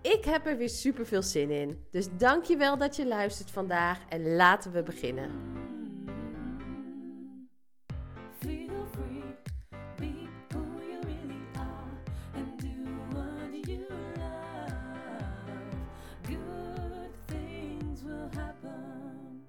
Ik heb er weer super veel zin in. Dus dankjewel dat je luistert vandaag en laten we beginnen. Feel free, be who you really are, and do what you love. Good things will happen.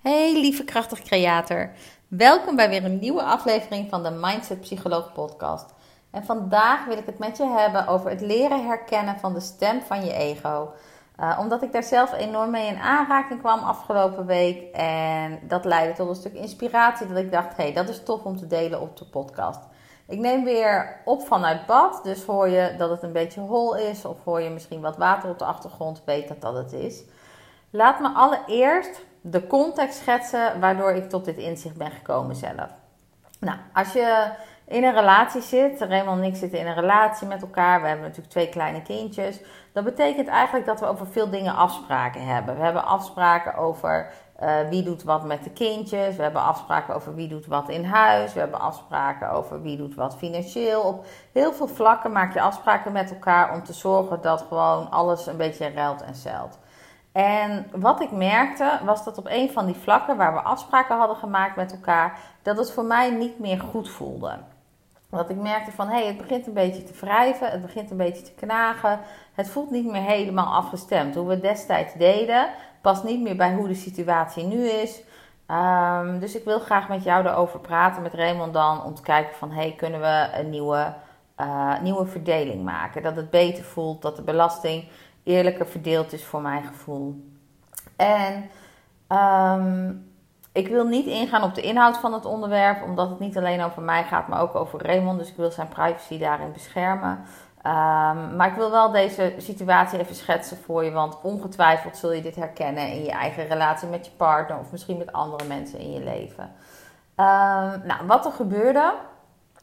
Hey lieve krachtig creator. Welkom bij weer een nieuwe aflevering van de Mindset Psycholoog podcast. En vandaag wil ik het met je hebben over het leren herkennen van de stem van je ego. Uh, omdat ik daar zelf enorm mee in aanraking kwam afgelopen week. En dat leidde tot een stuk inspiratie. Dat ik dacht, hé, hey, dat is tof om te delen op de podcast. Ik neem weer op vanuit bad. Dus hoor je dat het een beetje hol is. Of hoor je misschien wat water op de achtergrond. Weet dat dat het is. Laat me allereerst de context schetsen waardoor ik tot dit inzicht ben gekomen zelf. Nou, als je in een relatie zit. Raymond en ik zitten in een relatie met elkaar. We hebben natuurlijk twee kleine kindjes. Dat betekent eigenlijk dat we over veel dingen afspraken hebben. We hebben afspraken over uh, wie doet wat met de kindjes. We hebben afspraken over wie doet wat in huis. We hebben afspraken over wie doet wat financieel. Op heel veel vlakken maak je afspraken met elkaar om te zorgen dat gewoon alles een beetje ruilt en zeilt. En wat ik merkte was dat op een van die vlakken waar we afspraken hadden gemaakt met elkaar, dat het voor mij niet meer goed voelde. Dat ik merkte van, hé, hey, het begint een beetje te wrijven, het begint een beetje te knagen. Het voelt niet meer helemaal afgestemd. Hoe we het destijds deden, past niet meer bij hoe de situatie nu is. Um, dus ik wil graag met jou erover praten, met Raymond dan, om te kijken van, hé, hey, kunnen we een nieuwe, uh, nieuwe verdeling maken? Dat het beter voelt, dat de belasting eerlijker verdeeld is voor mijn gevoel. En um, ik wil niet ingaan op de inhoud van het onderwerp, omdat het niet alleen over mij gaat, maar ook over Raymond. Dus ik wil zijn privacy daarin beschermen. Um, maar ik wil wel deze situatie even schetsen voor je, want ongetwijfeld zul je dit herkennen in je eigen relatie met je partner of misschien met andere mensen in je leven. Um, nou, wat er gebeurde,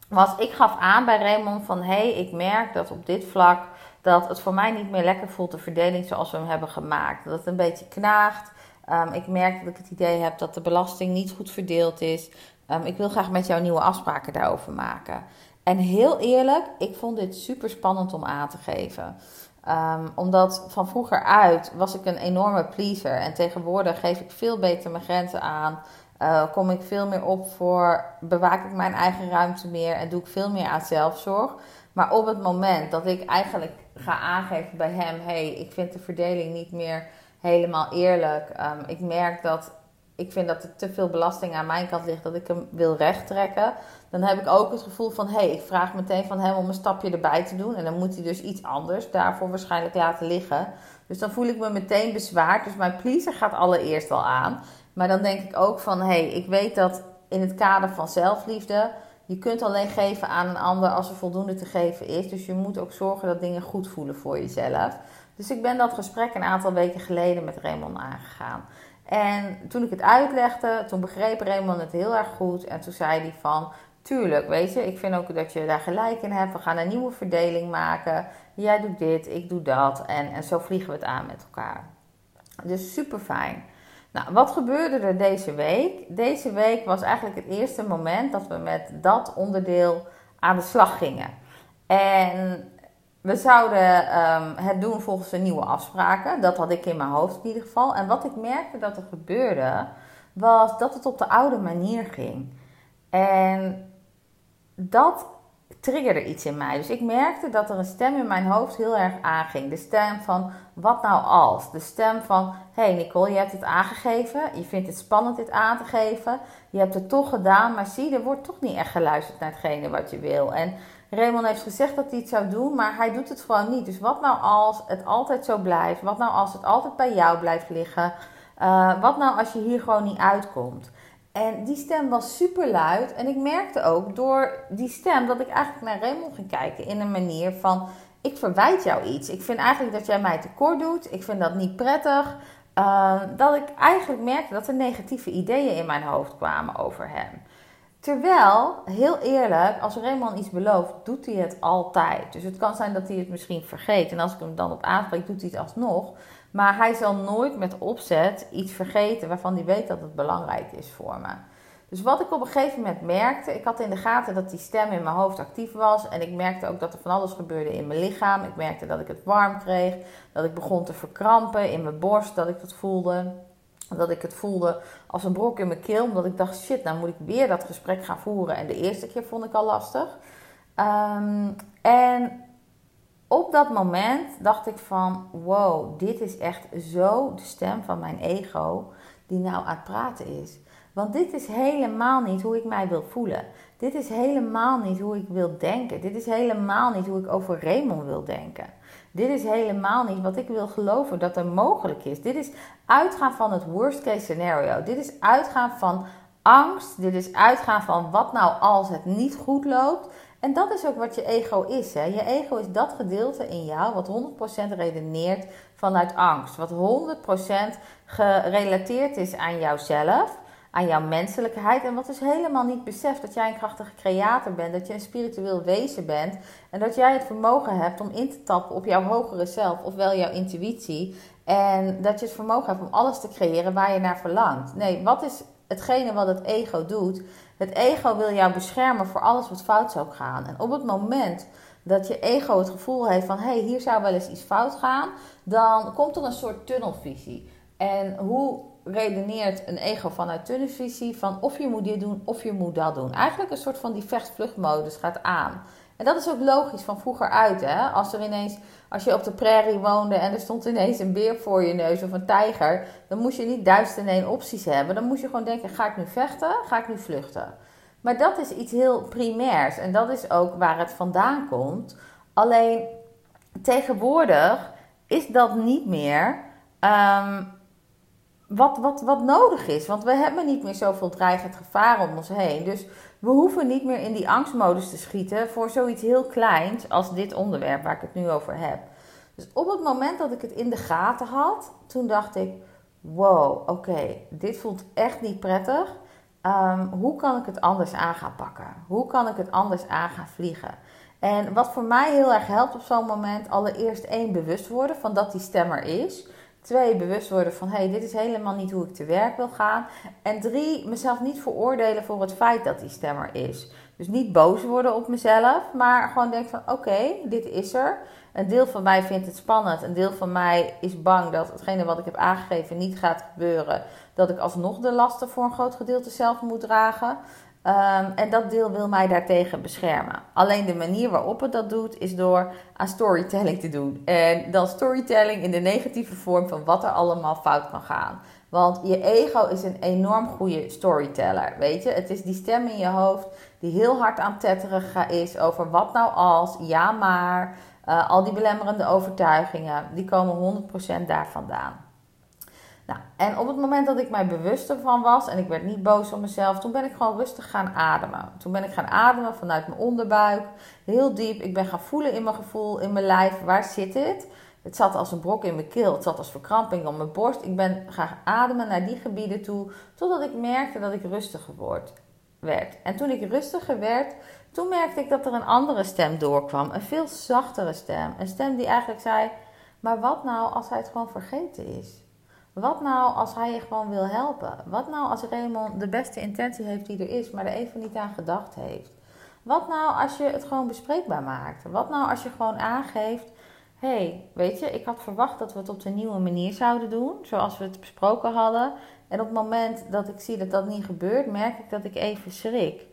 was ik gaf aan bij Raymond van hé, hey, ik merk dat op dit vlak dat het voor mij niet meer lekker voelt, de verdeling zoals we hem hebben gemaakt. Dat het een beetje knaagt. Um, ik merk dat ik het idee heb dat de belasting niet goed verdeeld is. Um, ik wil graag met jou nieuwe afspraken daarover maken. En heel eerlijk, ik vond dit super spannend om aan te geven. Um, omdat van vroeger uit was ik een enorme pleaser. En tegenwoordig geef ik veel beter mijn grenzen aan. Uh, kom ik veel meer op voor, bewaak ik mijn eigen ruimte meer en doe ik veel meer aan zelfzorg. Maar op het moment dat ik eigenlijk ga aangeven bij hem: hé, hey, ik vind de verdeling niet meer helemaal eerlijk. Um, ik merk dat ik vind dat er te veel belasting aan mijn kant ligt, dat ik hem wil rechttrekken. Dan heb ik ook het gevoel van, hé, hey, ik vraag meteen van hem om een stapje erbij te doen. En dan moet hij dus iets anders daarvoor waarschijnlijk laten liggen. Dus dan voel ik me meteen bezwaard. Dus mijn pleaser gaat allereerst al aan. Maar dan denk ik ook van, hé, hey, ik weet dat in het kader van zelfliefde... Je kunt alleen geven aan een ander als er voldoende te geven is. Dus je moet ook zorgen dat dingen goed voelen voor jezelf. Dus ik ben dat gesprek een aantal weken geleden met Raymond aangegaan. En toen ik het uitlegde, toen begreep Raymond het heel erg goed. En toen zei hij van, tuurlijk, weet je, ik vind ook dat je daar gelijk in hebt. We gaan een nieuwe verdeling maken. Jij doet dit, ik doe dat. En, en zo vliegen we het aan met elkaar. Dus super fijn. Nou, wat gebeurde er deze week? Deze week was eigenlijk het eerste moment dat we met dat onderdeel aan de slag gingen. En we zouden um, het doen volgens de nieuwe afspraken. Dat had ik in mijn hoofd in ieder geval. En wat ik merkte dat er gebeurde, was dat het op de oude manier ging. En dat triggerde iets in mij. Dus ik merkte dat er een stem in mijn hoofd heel erg aanging. De stem van, wat nou als? De stem van, hé hey Nicole, je hebt het aangegeven. Je vindt het spannend dit aan te geven. Je hebt het toch gedaan, maar zie, er wordt toch niet echt geluisterd naar hetgene wat je wil. En Raymond heeft gezegd dat hij het zou doen, maar hij doet het gewoon niet. Dus wat nou als het altijd zo blijft? Wat nou als het altijd bij jou blijft liggen? Uh, wat nou als je hier gewoon niet uitkomt? En die stem was super luid. En ik merkte ook door die stem dat ik eigenlijk naar Raymond ging kijken in een manier van: ik verwijt jou iets. Ik vind eigenlijk dat jij mij tekort doet. Ik vind dat niet prettig. Uh, dat ik eigenlijk merkte dat er negatieve ideeën in mijn hoofd kwamen over hem. Terwijl, heel eerlijk, als Raymond iets belooft, doet hij het altijd. Dus het kan zijn dat hij het misschien vergeet. En als ik hem dan op aanspreek, doet hij het alsnog. Maar hij zal nooit met opzet iets vergeten waarvan hij weet dat het belangrijk is voor me. Dus wat ik op een gegeven moment merkte, ik had in de gaten dat die stem in mijn hoofd actief was. En ik merkte ook dat er van alles gebeurde in mijn lichaam. Ik merkte dat ik het warm kreeg, dat ik begon te verkrampen in mijn borst, dat ik het voelde. Dat ik het voelde als een brok in mijn keel, omdat ik dacht: shit, nou moet ik weer dat gesprek gaan voeren. En de eerste keer vond ik al lastig. Um, en op dat moment dacht ik van, wow, dit is echt zo de stem van mijn ego die nou aan het praten is. Want dit is helemaal niet hoe ik mij wil voelen. Dit is helemaal niet hoe ik wil denken. Dit is helemaal niet hoe ik over Raymond wil denken. Dit is helemaal niet wat ik wil geloven dat er mogelijk is. Dit is uitgaan van het worst case scenario. Dit is uitgaan van angst. Dit is uitgaan van wat nou als het niet goed loopt. En dat is ook wat je ego is. Hè? Je ego is dat gedeelte in jou wat 100% redeneert vanuit angst. Wat 100% gerelateerd is aan jouzelf, aan jouw menselijkheid. En wat dus helemaal niet beseft dat jij een krachtige creator bent, dat je een spiritueel wezen bent. En dat jij het vermogen hebt om in te tappen op jouw hogere zelf, ofwel jouw intuïtie. En dat je het vermogen hebt om alles te creëren waar je naar verlangt. Nee, wat is hetgene wat het ego doet? Het ego wil jou beschermen voor alles wat fout zou gaan. En op het moment dat je ego het gevoel heeft van hé, hey, hier zou wel eens iets fout gaan, dan komt er een soort tunnelvisie. En hoe redeneert een ego vanuit tunnelvisie van of je moet dit doen of je moet dat doen? Eigenlijk een soort van die vecht-vluchtmodus gaat aan. En dat is ook logisch van vroeger uit. Hè? Als er ineens, als je op de prairie woonde en er stond ineens een beer voor je neus of een tijger, dan moest je niet duizend en één opties hebben. Dan moest je gewoon denken: ga ik nu vechten? Ga ik nu vluchten? Maar dat is iets heel primairs en dat is ook waar het vandaan komt. Alleen tegenwoordig is dat niet meer um, wat, wat, wat nodig is. Want we hebben niet meer zoveel dreigend gevaar om ons heen. Dus we hoeven niet meer in die angstmodus te schieten voor zoiets heel kleins als dit onderwerp waar ik het nu over heb. Dus op het moment dat ik het in de gaten had, toen dacht ik: wow, oké, dit voelt echt niet prettig. Um, hoe kan ik het anders aan gaan pakken? Hoe kan ik het anders aan gaan vliegen? En wat voor mij heel erg helpt op zo'n moment, allereerst één bewust worden van dat die stemmer is. Twee, bewust worden van hey, dit is helemaal niet hoe ik te werk wil gaan. En drie, mezelf niet veroordelen voor het feit dat die stemmer is. Dus niet boos worden op mezelf, maar gewoon denken van oké, dit is er. Een deel van mij vindt het spannend. Een deel van mij is bang dat hetgene wat ik heb aangegeven niet gaat gebeuren. Dat ik alsnog de lasten voor een groot gedeelte zelf moet dragen. Um, en dat deel wil mij daartegen beschermen. Alleen de manier waarop het dat doet, is door aan storytelling te doen. En dan storytelling in de negatieve vorm van wat er allemaal fout kan gaan. Want je ego is een enorm goede storyteller. Weet je, het is die stem in je hoofd die heel hard aan tetteren is over wat nou als, ja maar. Uh, al die belemmerende overtuigingen, die komen 100% daar vandaan. Nou, en op het moment dat ik mij bewust ervan was en ik werd niet boos op mezelf, toen ben ik gewoon rustig gaan ademen. Toen ben ik gaan ademen vanuit mijn onderbuik, heel diep. Ik ben gaan voelen in mijn gevoel, in mijn lijf, waar zit dit? Het zat als een brok in mijn keel, het zat als verkramping op mijn borst. Ik ben gaan ademen naar die gebieden toe, totdat ik merkte dat ik rustiger werd. En toen ik rustiger werd, toen merkte ik dat er een andere stem doorkwam, een veel zachtere stem. Een stem die eigenlijk zei, maar wat nou als hij het gewoon vergeten is? Wat nou als hij je gewoon wil helpen? Wat nou als Raymond de beste intentie heeft die er is, maar er even niet aan gedacht heeft? Wat nou als je het gewoon bespreekbaar maakt? Wat nou als je gewoon aangeeft: hé, hey, weet je, ik had verwacht dat we het op de nieuwe manier zouden doen, zoals we het besproken hadden. En op het moment dat ik zie dat dat niet gebeurt, merk ik dat ik even schrik.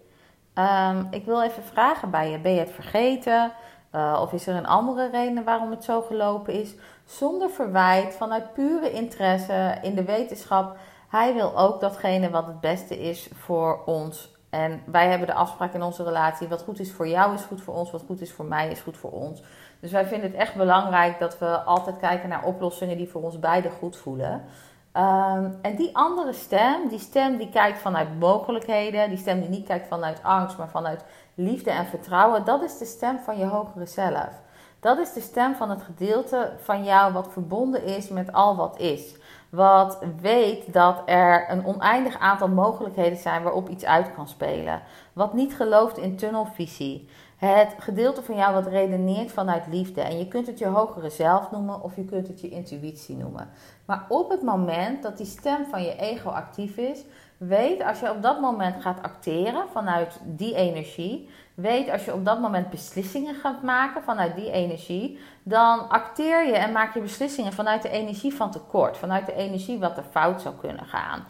Ehm, ik wil even vragen bij je: ben je het vergeten? Uh, of is er een andere reden waarom het zo gelopen is? Zonder verwijt, vanuit pure interesse in de wetenschap. Hij wil ook datgene wat het beste is voor ons. En wij hebben de afspraak in onze relatie: wat goed is voor jou is goed voor ons, wat goed is voor mij is goed voor ons. Dus wij vinden het echt belangrijk dat we altijd kijken naar oplossingen die voor ons beiden goed voelen. Um, en die andere stem, die stem die kijkt vanuit mogelijkheden, die stem die niet kijkt vanuit angst, maar vanuit liefde en vertrouwen, dat is de stem van je hogere zelf. Dat is de stem van het gedeelte van jou wat verbonden is met al wat is. Wat weet dat er een oneindig aantal mogelijkheden zijn waarop iets uit kan spelen. Wat niet gelooft in tunnelvisie. Het gedeelte van jou wat redeneert vanuit liefde. En je kunt het je hogere zelf noemen of je kunt het je intuïtie noemen. Maar op het moment dat die stem van je ego actief is, weet als je op dat moment gaat acteren vanuit die energie, weet als je op dat moment beslissingen gaat maken vanuit die energie, dan acteer je en maak je beslissingen vanuit de energie van tekort, vanuit de energie wat er fout zou kunnen gaan.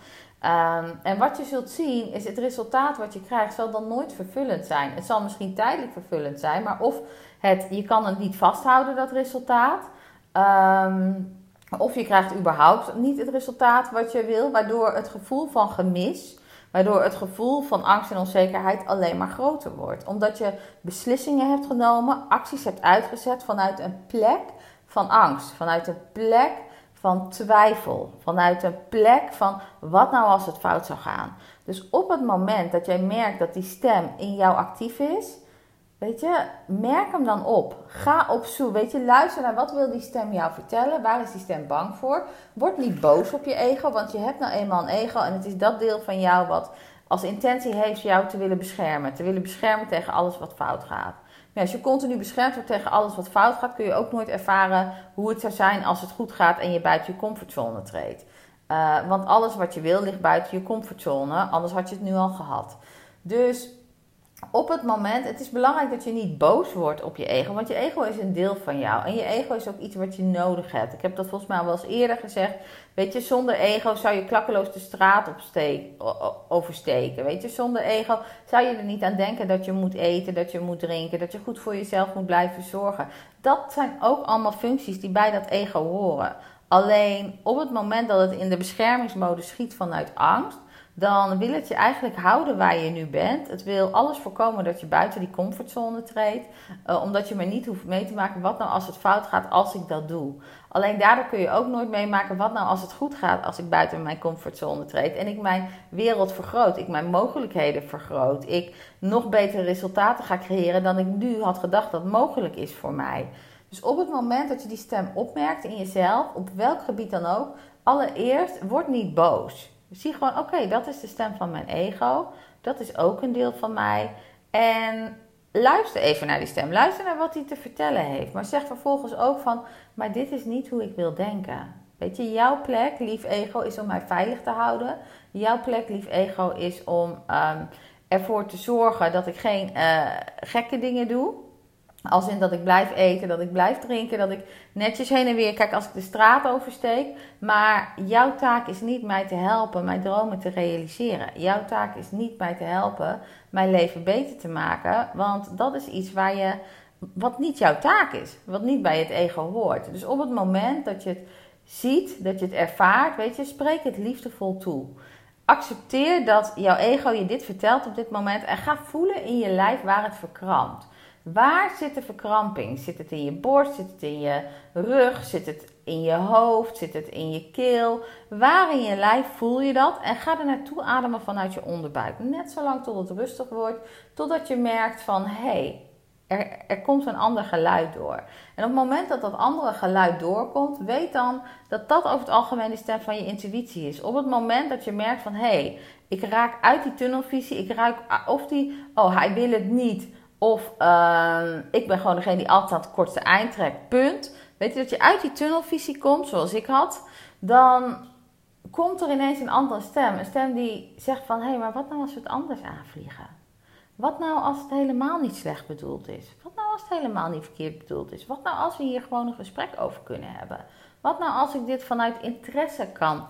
Um, en wat je zult zien is het resultaat wat je krijgt zal dan nooit vervullend zijn. Het zal misschien tijdelijk vervullend zijn, maar of het, je kan het niet vasthouden dat resultaat. Um, of je krijgt überhaupt niet het resultaat wat je wil, waardoor het gevoel van gemis, waardoor het gevoel van angst en onzekerheid alleen maar groter wordt. Omdat je beslissingen hebt genomen, acties hebt uitgezet vanuit een plek van angst, vanuit een plek van twijfel, vanuit een plek van wat nou als het fout zou gaan. Dus op het moment dat jij merkt dat die stem in jou actief is, weet je, merk hem dan op. Ga op zoek, weet je, luister naar wat wil die stem jou vertellen, waar is die stem bang voor. Word niet boos op je ego, want je hebt nou eenmaal een ego en het is dat deel van jou wat als intentie heeft jou te willen beschermen, te willen beschermen tegen alles wat fout gaat. Maar als je continu beschermd wordt tegen alles wat fout gaat, kun je ook nooit ervaren hoe het zou zijn als het goed gaat en je buiten je comfortzone treedt. Uh, want alles wat je wil ligt buiten je comfortzone, anders had je het nu al gehad. Dus op het moment, het is belangrijk dat je niet boos wordt op je ego, want je ego is een deel van jou en je ego is ook iets wat je nodig hebt. Ik heb dat volgens mij al wel eens eerder gezegd. Weet je, zonder ego zou je klakkeloos de straat oversteken. Weet je, zonder ego zou je er niet aan denken dat je moet eten, dat je moet drinken, dat je goed voor jezelf moet blijven zorgen. Dat zijn ook allemaal functies die bij dat ego horen. Alleen op het moment dat het in de beschermingsmodus schiet vanuit angst, dan wil het je eigenlijk houden waar je nu bent. Het wil alles voorkomen dat je buiten die comfortzone treedt, uh, omdat je maar niet hoeft mee te maken wat nou als het fout gaat als ik dat doe. Alleen daardoor kun je ook nooit meemaken wat nou als het goed gaat als ik buiten mijn comfortzone treed en ik mijn wereld vergroot, ik mijn mogelijkheden vergroot, ik nog betere resultaten ga creëren dan ik nu had gedacht dat mogelijk is voor mij. Dus op het moment dat je die stem opmerkt in jezelf, op welk gebied dan ook, allereerst word niet boos. Zie gewoon, oké, dat is de stem van mijn ego. Dat is ook een deel van mij. En luister even naar die stem. Luister naar wat hij te vertellen heeft. Maar zeg vervolgens ook van, maar dit is niet hoe ik wil denken. Weet je, jouw plek, lief ego, is om mij veilig te houden. Jouw plek, lief ego, is om um, ervoor te zorgen dat ik geen uh, gekke dingen doe. Als in dat ik blijf eten, dat ik blijf drinken, dat ik netjes heen en weer kijk als ik de straat oversteek. Maar jouw taak is niet mij te helpen mijn dromen te realiseren. Jouw taak is niet mij te helpen mijn leven beter te maken. Want dat is iets waar je, wat niet jouw taak is. Wat niet bij het ego hoort. Dus op het moment dat je het ziet, dat je het ervaart, weet je, spreek het liefdevol toe. Accepteer dat jouw ego je dit vertelt op dit moment en ga voelen in je lijf waar het verkrampt. Waar zit de verkramping? Zit het in je borst? Zit het in je rug? Zit het in je hoofd? Zit het in je keel? Waar in je lijf voel je dat? En ga er naartoe ademen vanuit je onderbuik. Net zolang tot het rustig wordt, totdat je merkt van hé, hey, er, er komt een ander geluid door. En op het moment dat dat andere geluid doorkomt, weet dan dat dat over het algemeen de stem van je intuïtie is. Op het moment dat je merkt van hé, hey, ik raak uit die tunnelvisie, ik ruik of die, oh hij wil het niet of uh, ik ben gewoon degene die altijd het kortste eind trekt. Punt. Weet je dat je uit die tunnelvisie komt, zoals ik had, dan komt er ineens een andere stem. Een stem die zegt van, hé, hey, maar wat nou als we het anders aanvliegen? Wat nou als het helemaal niet slecht bedoeld is? Wat nou als het helemaal niet verkeerd bedoeld is? Wat nou als we hier gewoon een gesprek over kunnen hebben? Wat nou als ik dit vanuit interesse kan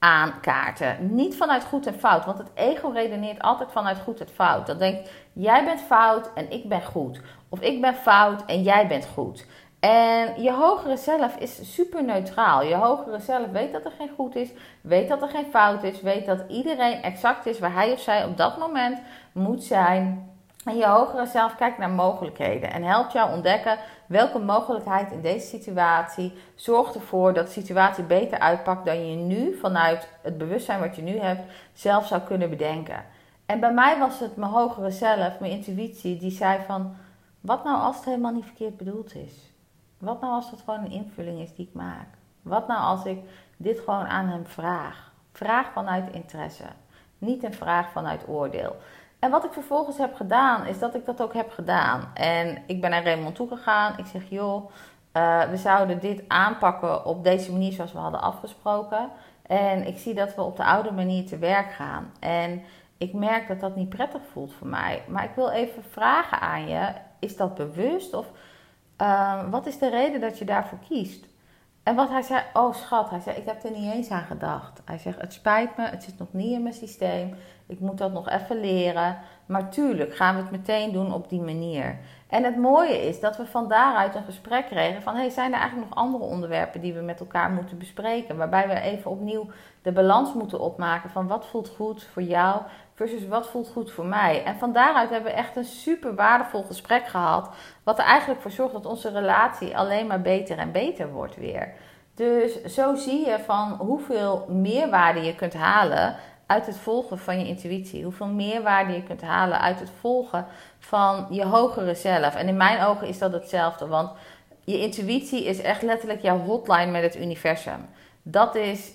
aankaarten. Niet vanuit goed en fout, want het ego redeneert altijd vanuit goed en fout. Dat denkt, jij bent fout en ik ben goed. Of ik ben fout en jij bent goed. En je hogere zelf is super neutraal. Je hogere zelf weet dat er geen goed is, weet dat er geen fout is, weet dat iedereen exact is waar hij of zij op dat moment moet zijn. En je hogere zelf kijkt naar mogelijkheden en helpt jou ontdekken welke mogelijkheid in deze situatie zorgt ervoor dat de situatie beter uitpakt dan je nu vanuit het bewustzijn wat je nu hebt zelf zou kunnen bedenken. En bij mij was het mijn hogere zelf, mijn intuïtie, die zei van wat nou als het helemaal niet verkeerd bedoeld is? Wat nou als het gewoon een invulling is die ik maak? Wat nou als ik dit gewoon aan hem vraag? Vraag vanuit interesse, niet een vraag vanuit oordeel. En wat ik vervolgens heb gedaan, is dat ik dat ook heb gedaan. En ik ben naar Raymond toegegaan. Ik zeg, joh, uh, we zouden dit aanpakken op deze manier zoals we hadden afgesproken. En ik zie dat we op de oude manier te werk gaan. En ik merk dat dat niet prettig voelt voor mij. Maar ik wil even vragen aan je, is dat bewust of uh, wat is de reden dat je daarvoor kiest? En wat hij zei, oh schat, hij zei, ik heb er niet eens aan gedacht. Hij zegt, het spijt me, het zit nog niet in mijn systeem. Ik moet dat nog even leren. Maar tuurlijk gaan we het meteen doen op die manier. En het mooie is dat we van daaruit een gesprek kregen van... Hey, zijn er eigenlijk nog andere onderwerpen die we met elkaar moeten bespreken? Waarbij we even opnieuw de balans moeten opmaken van wat voelt goed voor jou versus wat voelt goed voor mij. En van daaruit hebben we echt een super waardevol gesprek gehad. Wat er eigenlijk voor zorgt dat onze relatie alleen maar beter en beter wordt weer. Dus zo zie je van hoeveel meerwaarde je kunt halen uit het volgen van je intuïtie. Hoeveel meerwaarde je kunt halen uit het volgen van je hogere zelf. En in mijn ogen is dat hetzelfde, want je intuïtie is echt letterlijk jouw hotline met het universum. Dat is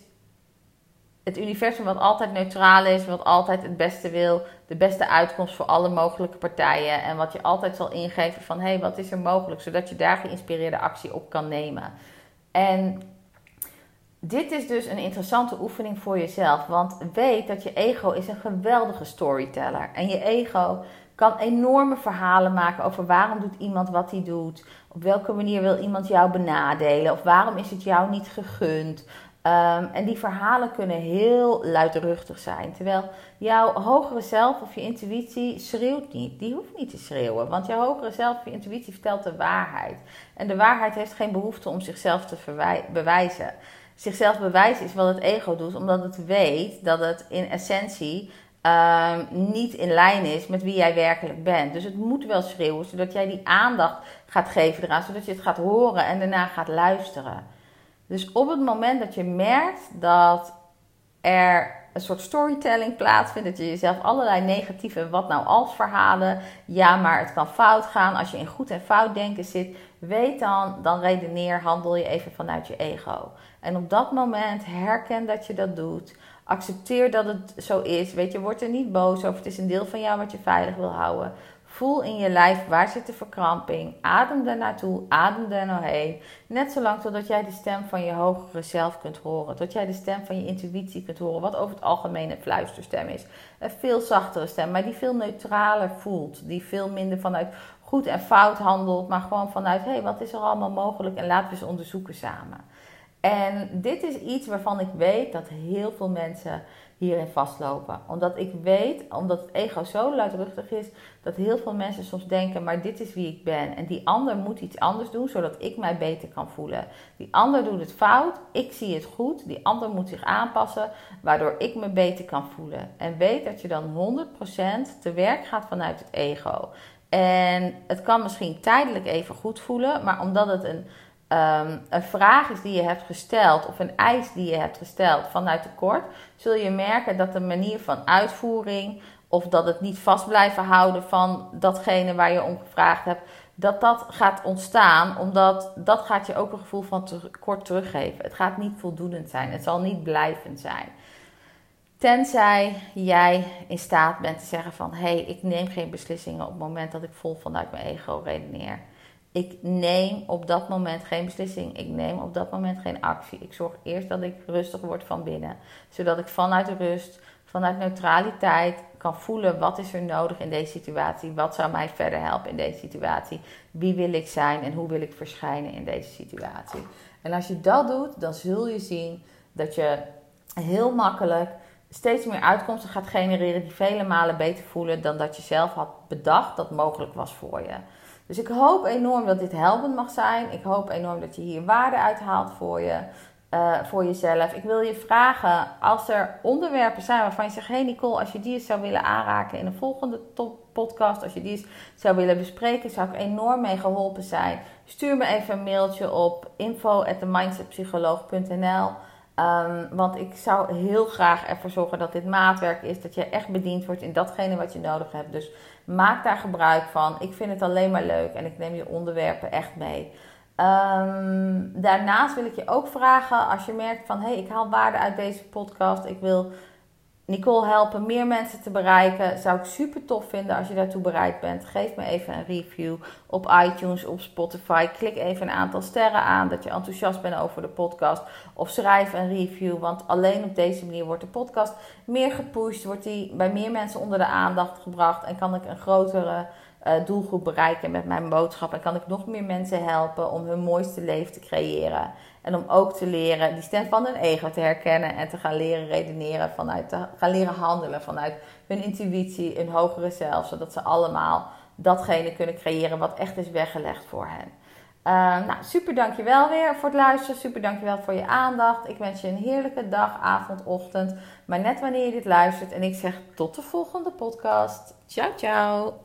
het universum wat altijd neutraal is, wat altijd het beste wil, de beste uitkomst voor alle mogelijke partijen en wat je altijd zal ingeven van hé, hey, wat is er mogelijk, zodat je daar geïnspireerde actie op kan nemen. En dit is dus een interessante oefening voor jezelf, want weet dat je ego is een geweldige storyteller en je ego kan enorme verhalen maken over waarom doet iemand wat hij doet, op welke manier wil iemand jou benadelen of waarom is het jou niet gegund Um, en die verhalen kunnen heel luidruchtig zijn. Terwijl jouw hogere zelf of je intuïtie schreeuwt niet. Die hoeft niet te schreeuwen. Want jouw hogere zelf of je intuïtie vertelt de waarheid. En de waarheid heeft geen behoefte om zichzelf te bewijzen. Zichzelf bewijzen is wat het ego doet, omdat het weet dat het in essentie um, niet in lijn is met wie jij werkelijk bent. Dus het moet wel schreeuwen, zodat jij die aandacht gaat geven eraan, zodat je het gaat horen en daarna gaat luisteren. Dus op het moment dat je merkt dat er een soort storytelling plaatsvindt, dat je jezelf allerlei negatieve wat nou als verhalen, ja maar het kan fout gaan als je in goed en fout denken zit, weet dan, dan redeneer, handel je even vanuit je ego. En op dat moment herken dat je dat doet. Accepteer dat het zo is. Weet je, word er niet boos over. Het is een deel van jou wat je veilig wil houden. Voel in je lijf waar zit de verkramping. Adem er naartoe, adem er nou heen. Net zolang totdat jij de stem van je hogere zelf kunt horen. Tot jij de stem van je intuïtie kunt horen. Wat over het algemeen een fluisterstem is. Een veel zachtere stem, maar die veel neutraler voelt. Die veel minder vanuit goed en fout handelt. Maar gewoon vanuit, hé, hey, wat is er allemaal mogelijk? En laten we eens onderzoeken samen. En dit is iets waarvan ik weet dat heel veel mensen hierin vastlopen. Omdat ik weet, omdat het ego zo luidruchtig is, dat heel veel mensen soms denken: maar dit is wie ik ben. En die ander moet iets anders doen, zodat ik mij beter kan voelen. Die ander doet het fout, ik zie het goed. Die ander moet zich aanpassen, waardoor ik me beter kan voelen. En weet dat je dan 100% te werk gaat vanuit het ego. En het kan misschien tijdelijk even goed voelen, maar omdat het een um, een vraag is die je hebt gesteld of een eis die je hebt gesteld vanuit tekort, zul je merken dat de manier van uitvoering of dat het niet vast blijven houden van datgene waar je om gevraagd hebt, dat dat gaat ontstaan, omdat dat gaat je ook een gevoel van tekort teruggeven. Het gaat niet voldoende zijn, het zal niet blijvend zijn. Tenzij jij in staat bent te zeggen van hé, hey, ik neem geen beslissingen op het moment dat ik vol vanuit mijn ego redeneer. Ik neem op dat moment geen beslissing. Ik neem op dat moment geen actie. Ik zorg eerst dat ik rustig word van binnen. Zodat ik vanuit rust, vanuit neutraliteit kan voelen wat is er nodig in deze situatie. Wat zou mij verder helpen in deze situatie. Wie wil ik zijn en hoe wil ik verschijnen in deze situatie. En als je dat doet, dan zul je zien dat je heel makkelijk steeds meer uitkomsten gaat genereren die vele malen beter voelen dan dat je zelf had bedacht dat mogelijk was voor je. Dus ik hoop enorm dat dit helpend mag zijn. Ik hoop enorm dat je hier waarde uithaalt voor, je, uh, voor jezelf. Ik wil je vragen, als er onderwerpen zijn waarvan je zegt... hey Nicole, als je die eens zou willen aanraken in een volgende top podcast... als je die eens zou willen bespreken, zou ik enorm mee geholpen zijn. Stuur me even een mailtje op info@themindsetpsycholoog.nl Um, want ik zou heel graag ervoor zorgen dat dit maatwerk is. Dat je echt bediend wordt in datgene wat je nodig hebt. Dus maak daar gebruik van. Ik vind het alleen maar leuk en ik neem je onderwerpen echt mee. Um, daarnaast wil ik je ook vragen, als je merkt van hé, hey, ik haal waarde uit deze podcast. Ik wil Nicole helpen meer mensen te bereiken. Zou ik super tof vinden als je daartoe bereid bent. Geef me even een review op iTunes, op Spotify. Klik even een aantal sterren aan dat je enthousiast bent over de podcast. Of schrijf een review, want alleen op deze manier wordt de podcast meer gepusht. Wordt die bij meer mensen onder de aandacht gebracht en kan ik een grotere uh, doelgroep bereiken met mijn boodschap. En kan ik nog meer mensen helpen om hun mooiste leven te creëren. En om ook te leren die stem van hun ego te herkennen en te gaan leren redeneren vanuit, te gaan leren handelen vanuit hun intuïtie, hun hogere zelf, zodat ze allemaal datgene kunnen creëren wat echt is weggelegd voor hen. Uh, nou, super dankjewel weer voor het luisteren. Super dankjewel voor je aandacht. Ik wens je een heerlijke dag, avond, ochtend. Maar net wanneer je dit luistert. En ik zeg tot de volgende podcast. Ciao, ciao.